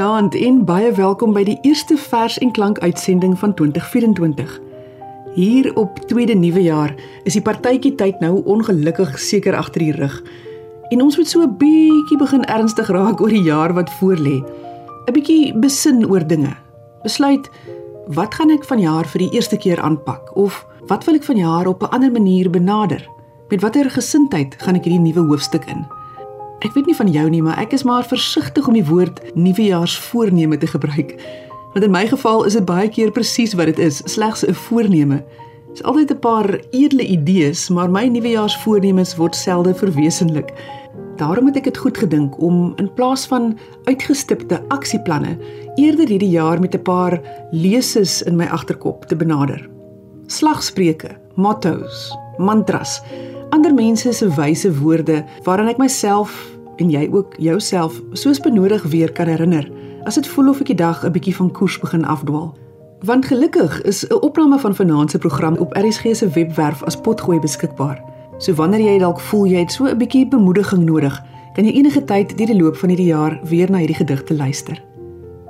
Goeienaand en baie welkom by die eerste vers en klank uitsending van 2024. Hier op tweede nuwe jaar is die partytjie tyd nou ongelukkig seker agter die rug. En ons moet so 'n bietjie begin ernstig raak oor die jaar wat voorlê. 'n Bietjie besin oor dinge. Besluit wat gaan ek vanjaar vir die eerste keer aanpak of wat wil ek vanjaar op 'n ander manier benader? Met watter gesindheid gaan ek hierdie nuwe hoofstuk in? Ek weet nie van jou nie, maar ek is maar versigtig om die woord nuwejaarsvoorneme te gebruik. Want in my geval is dit baie keer presies wat dit is, slegs 'n voorneme. Dit is altyd 'n paar edele idees, maar my nuwejaarsvoornemens word selde verwesenlik. Daarom het ek dit goed gedink om in plaas van uitgestipte aksieplanne eerder hierdie jaar met 'n paar leeses in my agterkop te benader. Slagspreuke, mottos, mantras, ander mense se wyse woorde waaraan ek myself en jy ook jouself soos benodig weer kan herinner as dit voel of ek die dag 'n bietjie van koers begin afdwaal. Want gelukkig is 'n opname van vanaand se program op RSG se webwerf as potgooi beskikbaar. So wanneer jy dalk voel jy het so 'n bietjie bemoediging nodig, kan jy enige tyd deur die loop van hierdie jaar weer na hierdie gedigte luister.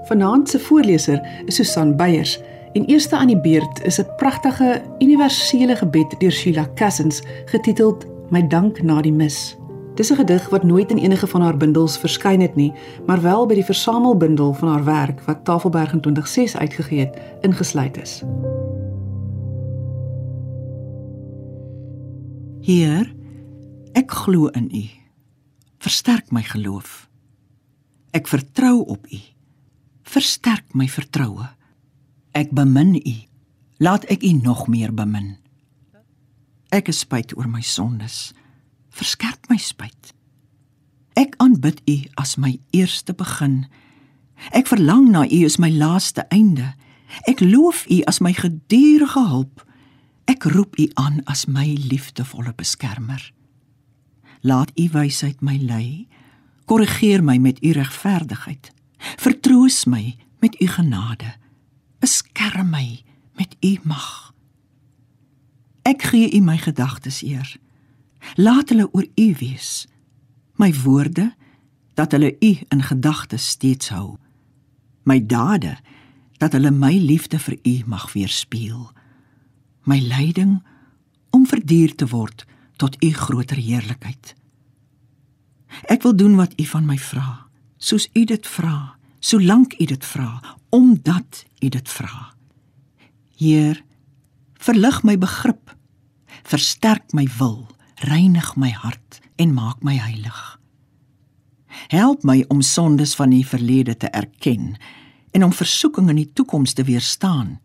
Vanaand se voorleser is Susan Beyers en eerste aan die beurt is 'n pragtige universele gebed deur Sheila Cousins getiteld My dank na die mis. Dis 'n gedig wat nooit in enige van haar bundels verskyn het nie, maar wel by die versamelbundel van haar werk wat Tafelberg in 2006 uitgegee het, ingesluit is. Heer, ek glo in U. Versterk my geloof. Ek vertrou op U. Versterk my vertroue. Ek bemin U. Laat ek U nog meer bemin. Ek is spyt oor my sondes verskerp my spyt. Ek aanbid U as my eerste begin. Ek verlang na U as my laaste einde. Ek loof U as my gedurende hulp. Ek roep U aan as my liefdevolle beskermer. Laat U wysheid my lei. Korrigeer my met U regverdigheid. Vertroos my met U genade. Beskerm my met U mag. Ek gee U my gedagtes eer. Laat hulle oor u wees. My woorde dat hulle u in gedagtes steeds hou. My dade dat hulle my liefde vir u mag weerspieël my lyding om verduur te word tot u groter heerlikheid. Ek wil doen wat u van my vra soos u dit vra solank u dit vra omdat u dit vra heer verlig my begrip versterk my wil reinig my hart en maak my heilig. Help my om sondes van die verlede te erken en om versoeking in die toekoms te weerstaan.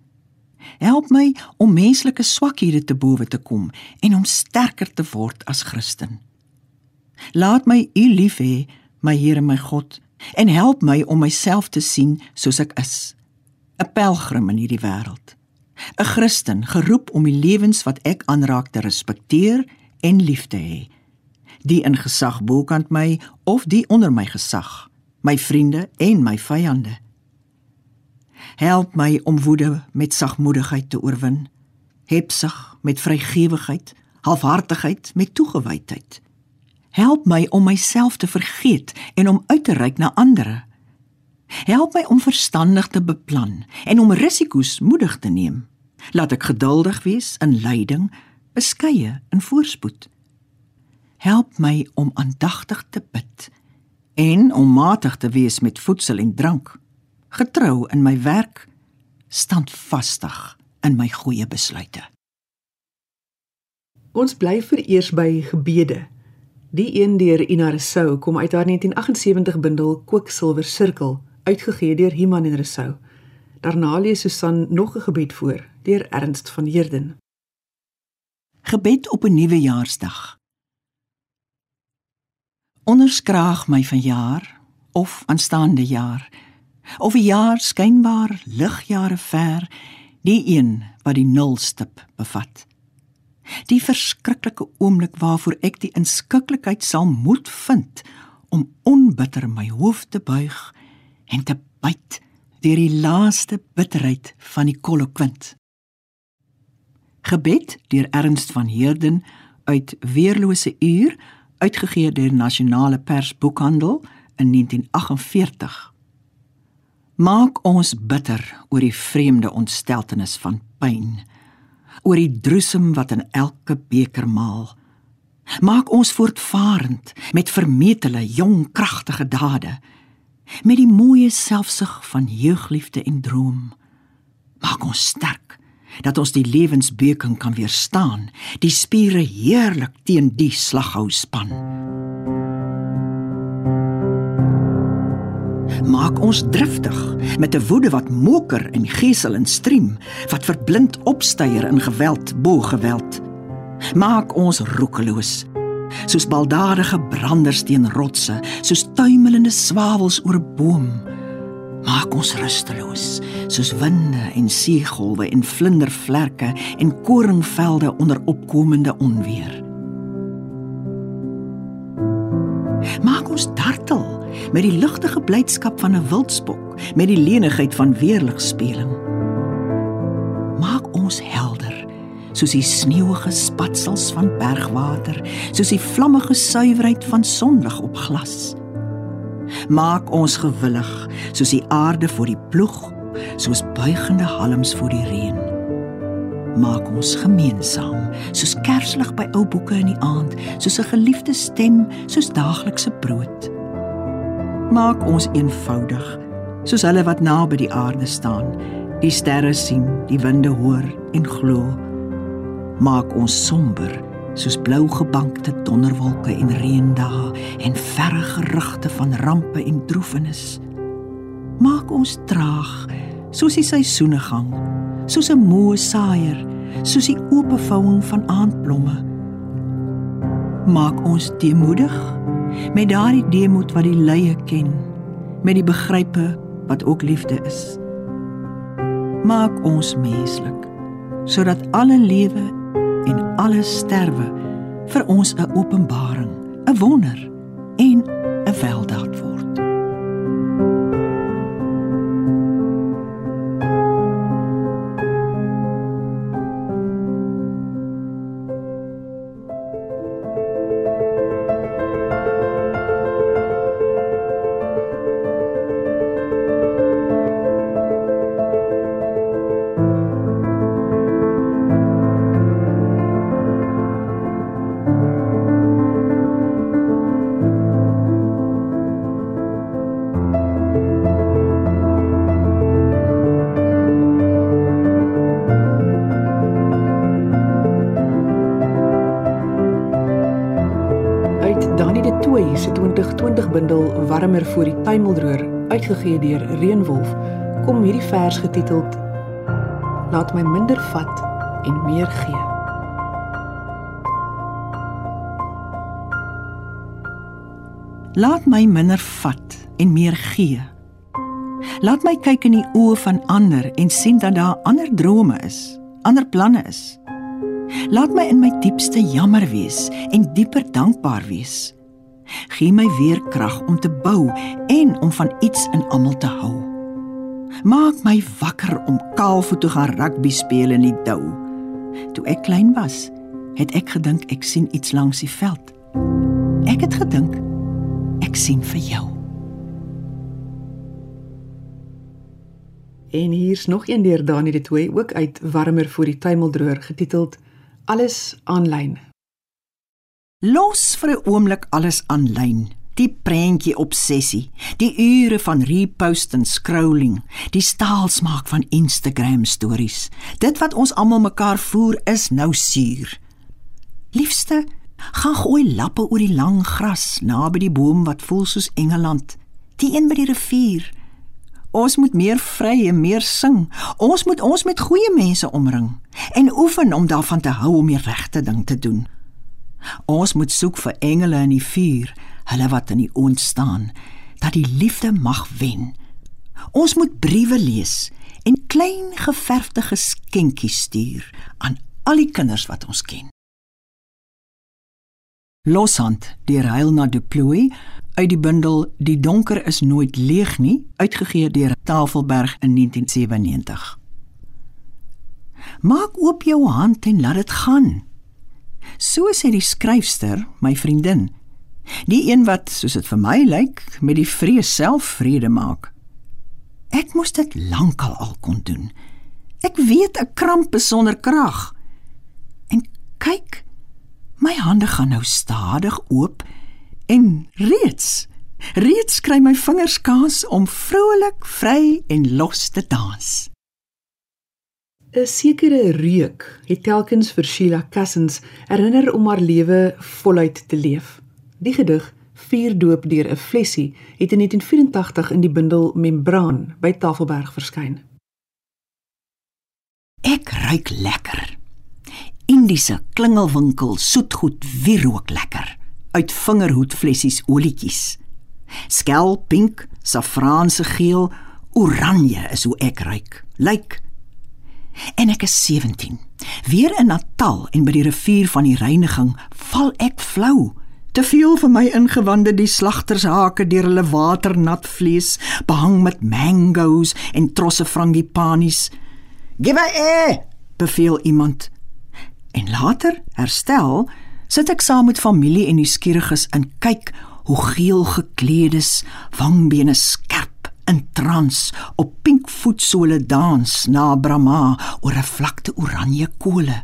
Help my om menslike swakhede te bowe te kom en om sterker te word as Christen. Laat my U lief hê, my Here my God, en help my om myself te sien soos ek is, 'n pelgrim in hierdie wêreld. 'n Christen geroep om die lewens wat ek aanraak te respekteer en lief te hê. Die in gesag bokant my of die onder my gesag, my vriende en my vyande. Help my om woede met sagmoedigheid te oorwin, hebsug met vrygewigheid, halfhartigheid met toegewydheid. Help my om myself te vergeet en om uit te reik na ander. Help my om verstandig te beplan en om risiko's moedig te neem. Laat ek geduldig wees in lyding beskeie in voorspoed. Help my om aandagtig te bid en om matig te wees met voedsel en drank, getrou in my werk, standvastig in my goeie besluite. Ons bly vereers by gebede. Die een deur Ina Resou kom uit haar 1978 bundel Kwiksilwer Sirkel, uitgegee deur Iman en Resou. Daarna lees Susan nog 'n gebed voor deur Ernst van Heerden. Gebed op 'n nuwe jaarsdag. Onderskraag my vanjaar of aanstaande jaar of 'n jaar skynbaar ligjare ver, die een wat die nulstip bevat. Die verskriklike oomblik waarvoor ek die inskikkelikheid sal moet vind om onbitter my hoof te buig en te byt deur die laaste bitterheid van die kolokwint. Gebed deur Ernst van Heerden uit Weerlose uur uitgegee deur Nasionale Pers Boekhandel in 1948. Maak ons bitter oor die vreemde ontsteltenis van pyn, oor die droesem wat in elke beker maal. Maak ons voortvarend met vermetele, jong, kragtige dade, met die mooie selfsug van jeugliefde en droom. Maak ons sterk dat ons die lewensbeuking kan weerstaan, die spiere heerlik teen die slaghou span. Maak ons driftig met 'n woede wat moker en gesel en striem wat verblind opstyer in geweld bo geweld. Maak ons roekeloos soos baldadige branders teen rotse soos tuimelende swawels oor 'n boom. Maak ons rusteloos soos winde en seegolwe en vlindervlerke en koringvelde onder opkomende onweer met die ligtige blydskap van 'n wildspok, met die lenigheid van weerligspeling. Maak ons helder, soos die sneeuwige spatsels van bergwater, soos die vlammige suiwerheid van sonlig op glas. Maak ons gewillig, soos die aarde voor die ploeg, soos buigende halms voor die reën. Maak ons gemeensaam, soos kerslig by ou boeke in die aand, soos 'n geliefde stem, soos daaglikse brood maak ons eenvoudig soos hulle wat naby die aarde staan die sterre sien die winde hoor en glo. Maak ons somber soos blou gebankte donderwolke en reendae en verre gerugte van rampe en droefenis. Maak ons traag soos die seisoene gang soos 'n moe saaier soos die oopvouing van aandblomme. Maak ons teemoedig met daardie deemoed wat die lye ken, met die begrype wat ook liefde is. Maak ons menslik sodat alle lewe en alle sterwe vir ons 'n openbaring, 'n wonder en 'n weldaad Tooi se 2020 bundel Warmer voor die tuimeldroër uitgegee deur Reënwolf kom hierdie vers getiteld Laat my minder vat en meer gee. Laat my minder vat en meer gee. Laat my kyk in die oë van ander en sien dat daar ander drome is, ander planne is. Laat my in my diepste jammer wees en dieper dankbaar wees. Gee my weer krag om te bou en om van iets in almal te hou. Maak my wakker om kaalvoet te gaan rugby speel in die dou. Toe ek klein was, het ek gedink ek sien iets langs die veld. Ek het gedink ek sien vir jou. En hier's nog een deur Dani de Tooi ook uit Warmer voor die tuimeldroër getiteld Alles aanlyn Los vir 'n oomblik alles aanlyn. Die prentjie obsessie, die ure van repost en scrolling, die staalsmaak van Instagram stories. Dit wat ons almal mekaar voer is nou suur. Liefste, gaan gooi lappe oor die lang gras naby die boom wat voel soos Engeland, die een by die rivier. Ons moet meer vry en meer sing. Ons moet ons met goeie mense omring en oefen om daarvan te hou om die regte ding te doen. Ons moet soek vir engele in die vuur, hulle wat in die oond staan, dat die liefde mag wen. Ons moet briewe lees en klein geverfde geskenkies stuur aan al die kinders wat ons ken. Loshand deur Heilna Du Plooy uit die bundel Die donker is nooit leeg nie, uitgegee deur Tafelberg in 1997. Maak oop jou hand en laat dit gaan. So sê die skryfster, my vriendin. Die een wat, soos dit vir my lyk, met die vrees self vrede maak. Ek moes dit lankal al kon doen. Ek weet 'n kramp is sonder krag. En kyk, my hande gaan nou stadig oop en reeds reeds kry my vingers kans om vrolik, vry en los te dans. 'n Sekere reuk het telkens vir Sheila Cousins herinner om haar lewe voluit te leef. Die gedig Vier doop deur 'n flessie het in 1984 in die bundel Membraan by Tafelberg verskyn. Ek ruik lekker. Indiese klingelwinkel soetgoed wierook lekker uit vingerhoedflessies olietjies. Skel pink, safraanse geel, oranje is hoe ek ruik. Lyk En ek is 17. Weer in Natal en by die rivier van die reiniging val ek flou. Te veel vir my ingewande die slagtershake deur hulle waternat vlees behang met mangoes en trosse frangipanies. "Give a air," beveel iemand. En later, herstel, sit ek saam met familie en nuuskieriges en kyk hoe geel gekleedes, wangbene skerp in trans op pink voetsole dans na Brahma oor 'n vlakte oranje kole.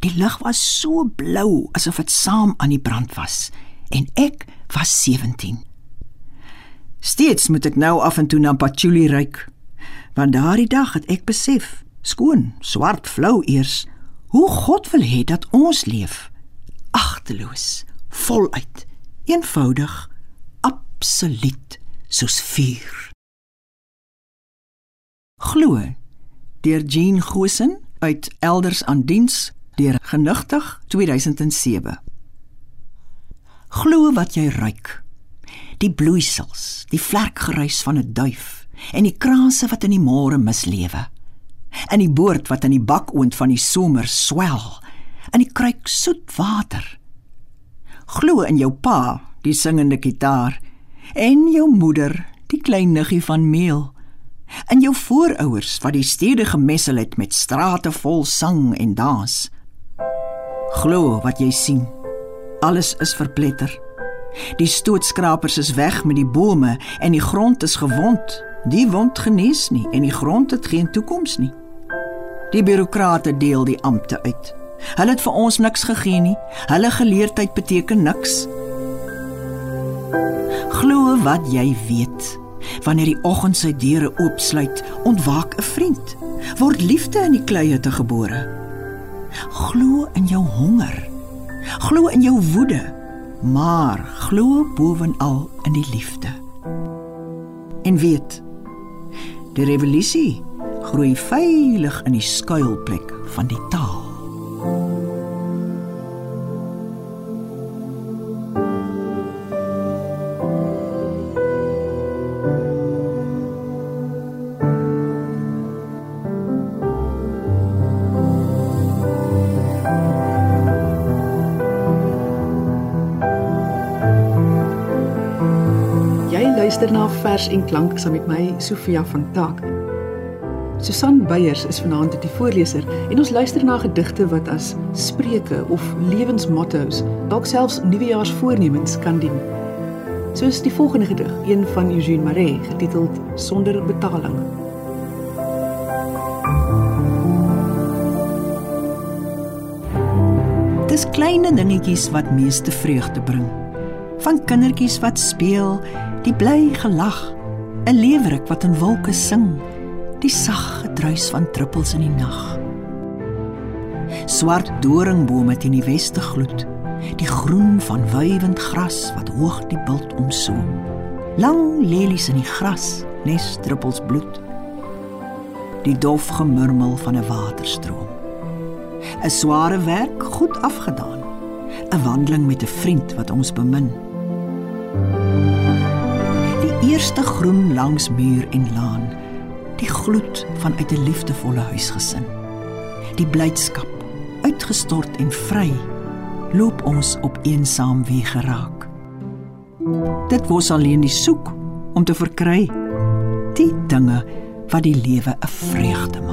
Die lug was so blou asof dit saam aan die brand was en ek was 17. Steeds moet ek nou af en toe na patchouli ruik. Want daardie dag het ek besef, skoon, swart flou eers, hoe God wil hê dat ons leef. Agteloos, voluit eenvoudig, absoluut soos vuur. Glo deur Jean Gosen uit Elders aan diens deur genigtig 2007. Glo wat jy ruik. Die bloeisels, die vlerkgeruis van 'n duif en die kraanse wat in die môre mislewe. In die boord wat in die bakoond van die somer swel. In die kruik soet water Glo in jou pa, die singende gitaar, en jou moeder, die klein niggie van meel. In jou voorouers wat die stede gemessel het met strate vol sang en dans. Glo wat jy sien. Alles is verpletter. Die stootskrapers is weg met die bome en die grond is gewond. Die wond genees nie en die grond het geen toekoms nie. Die bureaukrate deel die ampte uit. Hulle het vir ons niks gegee nie. Hulle geleerdheid beteken niks. Glo wat jy weet. Wanneer die oggend sy deure oopsluit, ontwaak 'n vriend. Word liefde in die kleie te gebore. Glo in jou honger. Glo in jou woede, maar glo bovenal in die liefde. En weet, die revolusie groei veilig in die skuilplek van die taal. Vers en Klank saam met my Sofia van Taak. Susan Beyers is vanaand die voorleser en ons luister na gedigte wat as spreuke of lewensmotto's, dalk selfs nuwejaarsvoornemens kan dien. Soos die volgende gedig, een van Eugene Maree, getiteld Sonder betaling. Dis klein dingetjies wat meeste vreugde bring. Van kindertjies wat speel die bly gelag. 'n lewerik wat in wolke sing. Die sag gedruis van druppels in die nag. Swart doringbome teen die weste gloed. Die groen van wywend gras wat hoog die bult omsoom. Lang lelies in die gras nes druppels bloed. Die dof gemurmel van 'n waterstroom. 'n sware werk goed afgedaan. 'n wandeling met 'n vriend wat ons bemin eerste groen langs muur en laan die gloed vanuit 'n liefdevolle huisgesin. Die blydskap uitgestort en vry loop ons op eensaam wie geraak. Dit was alleen die soek om te verkry die dinge wat die lewe 'n vreugde maak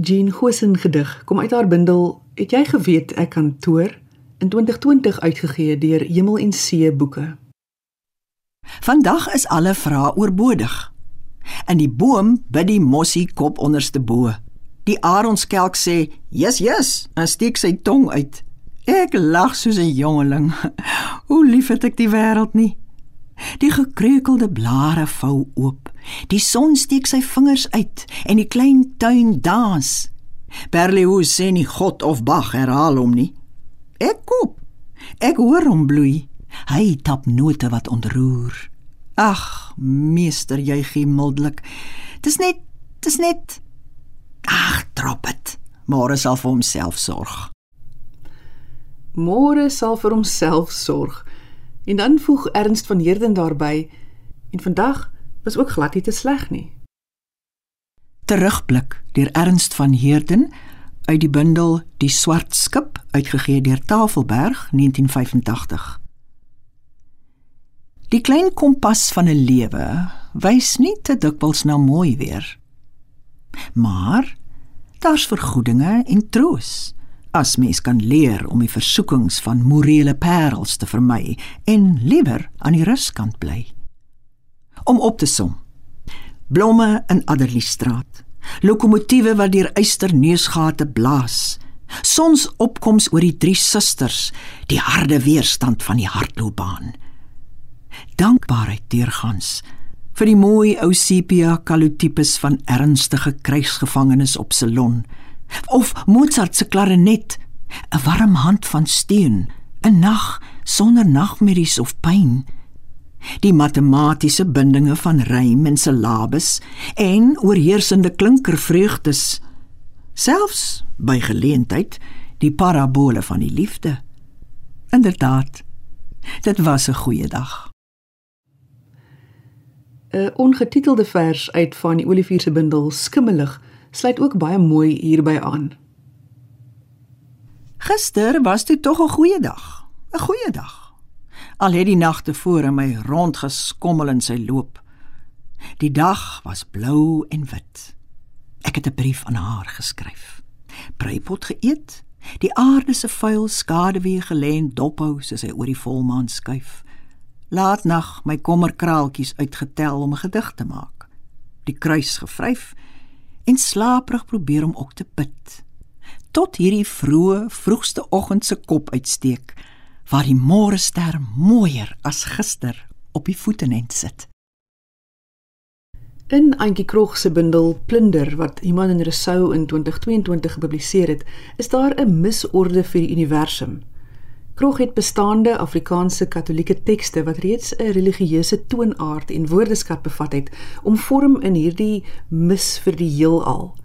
Jean Gosen gedig kom uit haar bundel Het jy geweet ek kan toer in 2020 uitgegee deur Hemel en See boeke. Vandag is alle vrae oorbodig. In die boom bid die mossie kop onderste bo. Die aronskelk sê: "Yes, yes," en steek sy tong uit. Ek lag soos 'n jongeling. Hoe lief het ek die wêreld nie. Die gekreukelde blare vou oop. Die son steek sy vingers uit en die klein tuin dans. Berlioz sê nie God of Bach herhaal hom nie. Ek koop. Ek hoor hom bloei. Hy tap note wat ontroer. Ag, meester, jy gee mildelik. Dis net, dis net Ag, drop dit. Môre sal vir homself sorg. Môre sal vir homself sorg. En dan voeg Ernst van Heerden daarby en vandag was ook glad nie te sleg nie. Terugblik deur Ernst van Heerden uit die bundel Die swart skip uitgegee deur Tafelberg 1985. Die klein kompas van 'n lewe wys nie te dikwels na mooi weer. Maar daar's vergoedinge en troos as mens kan leer om die versoekings van morele parels te vermy en liewer aan die ruskant bly. Om op te som. Blomme in Adderleystraat lokomotiewe wat deur eysterneusgate blaas. Sonsopkoms oor die drie susters, die harde weerstand van die hardloopbaan. Dankbaarheid deurgans vir die mooi ou sepia kalotipes van ernstige krygsgevangenes op Salon of Mozart se klarinet, 'n warm hand van steen, 'n nag sonder nagmerries of pyn die matematiese bindinge van rym en silabes en oorheersende klinkervreugdes. Selfs by geleentheid die parabole van die liefde. Inderdaad dit was 'n goeie dag. 'n ongetitelde vers uit van die Olivier se bundel Skimmelig sluit ook baie mooi hierby aan Gister was dit tog 'n goeie dag 'n goeie dag al het die nagte voor in my rondgeskommel in sy loop. Die dag was blou en wit. Ek het 'n brief aan haar geskryf. Breipot geëet, die aarde se vuil skaduwee gelê en dophou soos hy oor die volmaan skuif. Laat nag my kommerkraaltjies uitgetel om 'n gedig te maak. Die kruis gevryf en slaaprig probeer om ook te bid. Tot hierdie vroeë, vroegste oggend se kop uitsteek waar die môre ster mooier as gister op die voetenend sit. In Antjie Krog se bundel Plunder wat Iman en Rousseau in 2022 gepubliseer het, is daar 'n misorde vir die universum. Krog het bestaande Afrikaanse Katolieke tekste wat reeds 'n religieuse toonaard en woordeskat bevat het, om vorm in hierdie mis vir die heelal.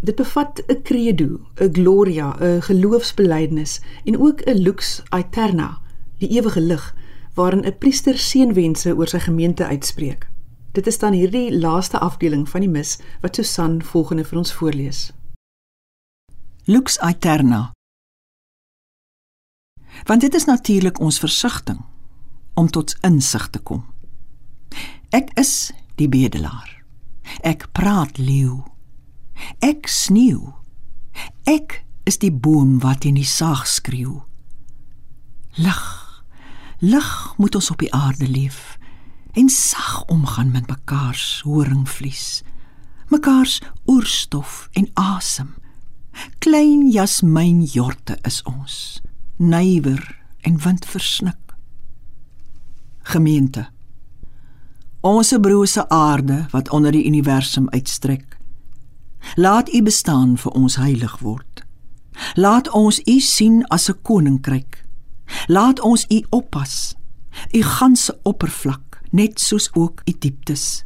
Dit bevat 'n credo, 'n gloria, 'n geloofsbelijdenis en ook 'n lux aeterna, die ewige lig, waarin 'n priester seënwense oor sy gemeente uitspreek. Dit is dan hierdie laaste afdeling van die mis wat Susan volgende vir ons voorlees. Lux aeterna. Want dit is natuurlik ons versigtiging om tot insig te kom. Ek is die bedelaar. Ek praat leeu Ek sneeu. Ek is die boom wat in die saag skreeu. Lig. Lig moet ons op die aarde leef en sag omgaan met mekaar se horingvlies. Mekaar se oorstof en asem. Klein jasmyn jorte is ons. Nywer en wind versnik. Gemeente. Ons brose aarde wat onder die universum uitstrek Laat u bestaan vir ons heilig word. Laat ons u sien as 'n koninkryk. Laat ons u oppas. U ganse oppervlak, net soos ook u dieptes.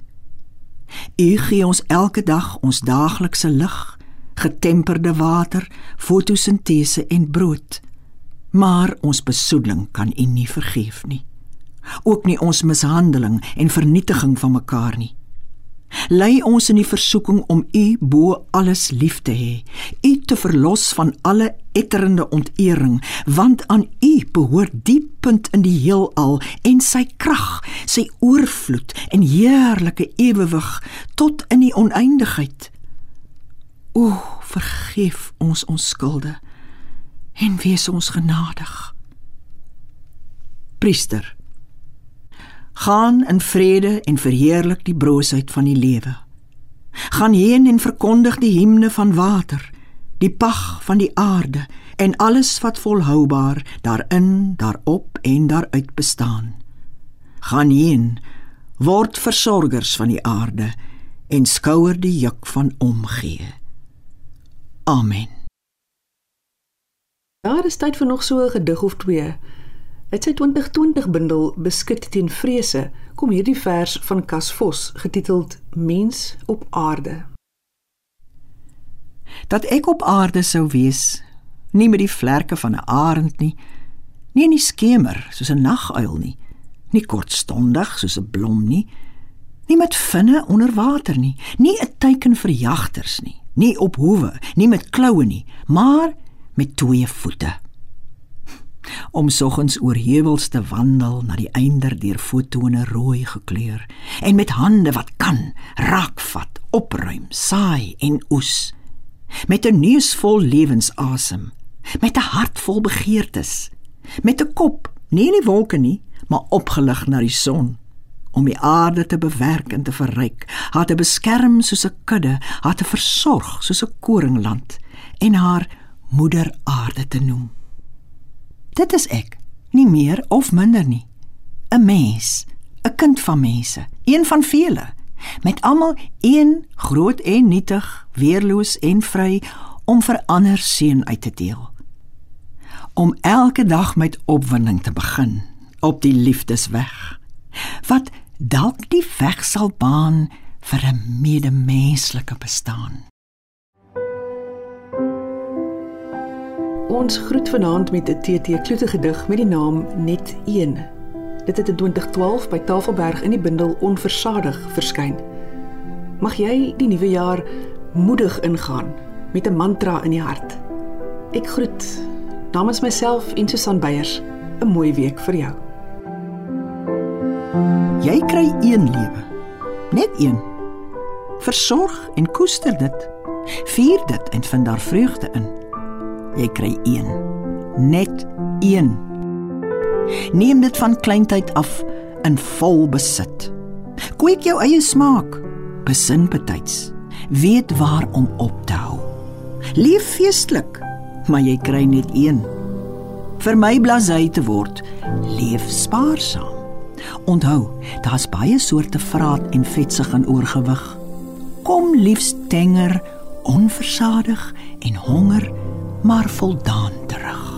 U gee ons elke dag ons daaglikse lig, getemperde water, fotosintese en brood. Maar ons besoedeling kan u nie vergeef nie. Ook nie ons mishandeling en vernietiging van mekaar nie lei ons in die versoeking om U bo alles lief te hê, U te verlos van alle etterende ontering, want aan U behoort die punt in die heelal en sy krag, sy oorvloed en heerlike ewewig tot in die oneindigheid. O, vergeef ons ons skulde en wees ons genadig. Priester gaan in vrede en verheerlik die broosheid van die lewe. Gaan heen en verkondig die himne van water, die pag van die aarde en alles wat volhoubaar daarin, daarop en daaruit bestaan. Gaan heen, word versorgers van die aarde en skouer die juk van omgee. Amen. Daar is tyd vir nog so 'n gedig of twee. Uit sy 2020 bundel Beskut teen vrese kom hierdie vers van Cas Vos getiteld Mens op aarde. Dat ek op aarde sou wees, nie met die vlerke van 'n arend nie, nie in die skemer soos 'n naguil nie, nie kortstondig soos 'n blom nie, nie met vinne onder water nie, nie 'n teiken vir jagters nie, nie op hoewe, nie met kloue nie, maar met twee voete. Om soggens oor heuwels te wandel na die einder deur fotone rooi gekleur en met hande wat kan raakvat, opruim, saai en oes met 'n neus vol lewensasem met 'n hart vol begeertes, met 'n kop nie in die wolke nie, maar opgelig na die son om die aarde te bewerk en te verryk, haar te beskerm soos 'n kudde, haar te versorg soos 'n koringland en haar moeder aarde te noem. Dit is ek, nie meer of minder nie. 'n Mens, 'n kind van mense, een van vele, met almal een groot en nietig, weerloos en vry om vir ander seën uit te deel om elke dag met opwinding te begin op die liefdesweg wat dalk die weg sal baan vir 'n medemenslike bestaan. Ons groet vanaand met 'n TT Kloete gedig met die naam Net 1. Dit het in 2012 by Tafelberg in die bundel Onversadig verskyn. Mag jy die nuwe jaar moedig ingaan met 'n mantra in die hart. Ek groet Namens myself en Susan Beyers, 'n mooi week vir jou. Jy kry een lewe. Net een. Versorg en koester dit. Vier dit en vind daar vreugde in. Jy kry een. Net een. Neem dit van kleintyd af in vol besit. Kweek jou eie smaak. Besin betyds. Weet waar om op te hou. Leef feestelik maar jy kry net een. Vir my blasey te word, leef spaarsaam. Onthou, daar's baie soorte vraat en vetsig en oorgewig. Kom liefs tenger, onversadig en honger, maar voldaan terug.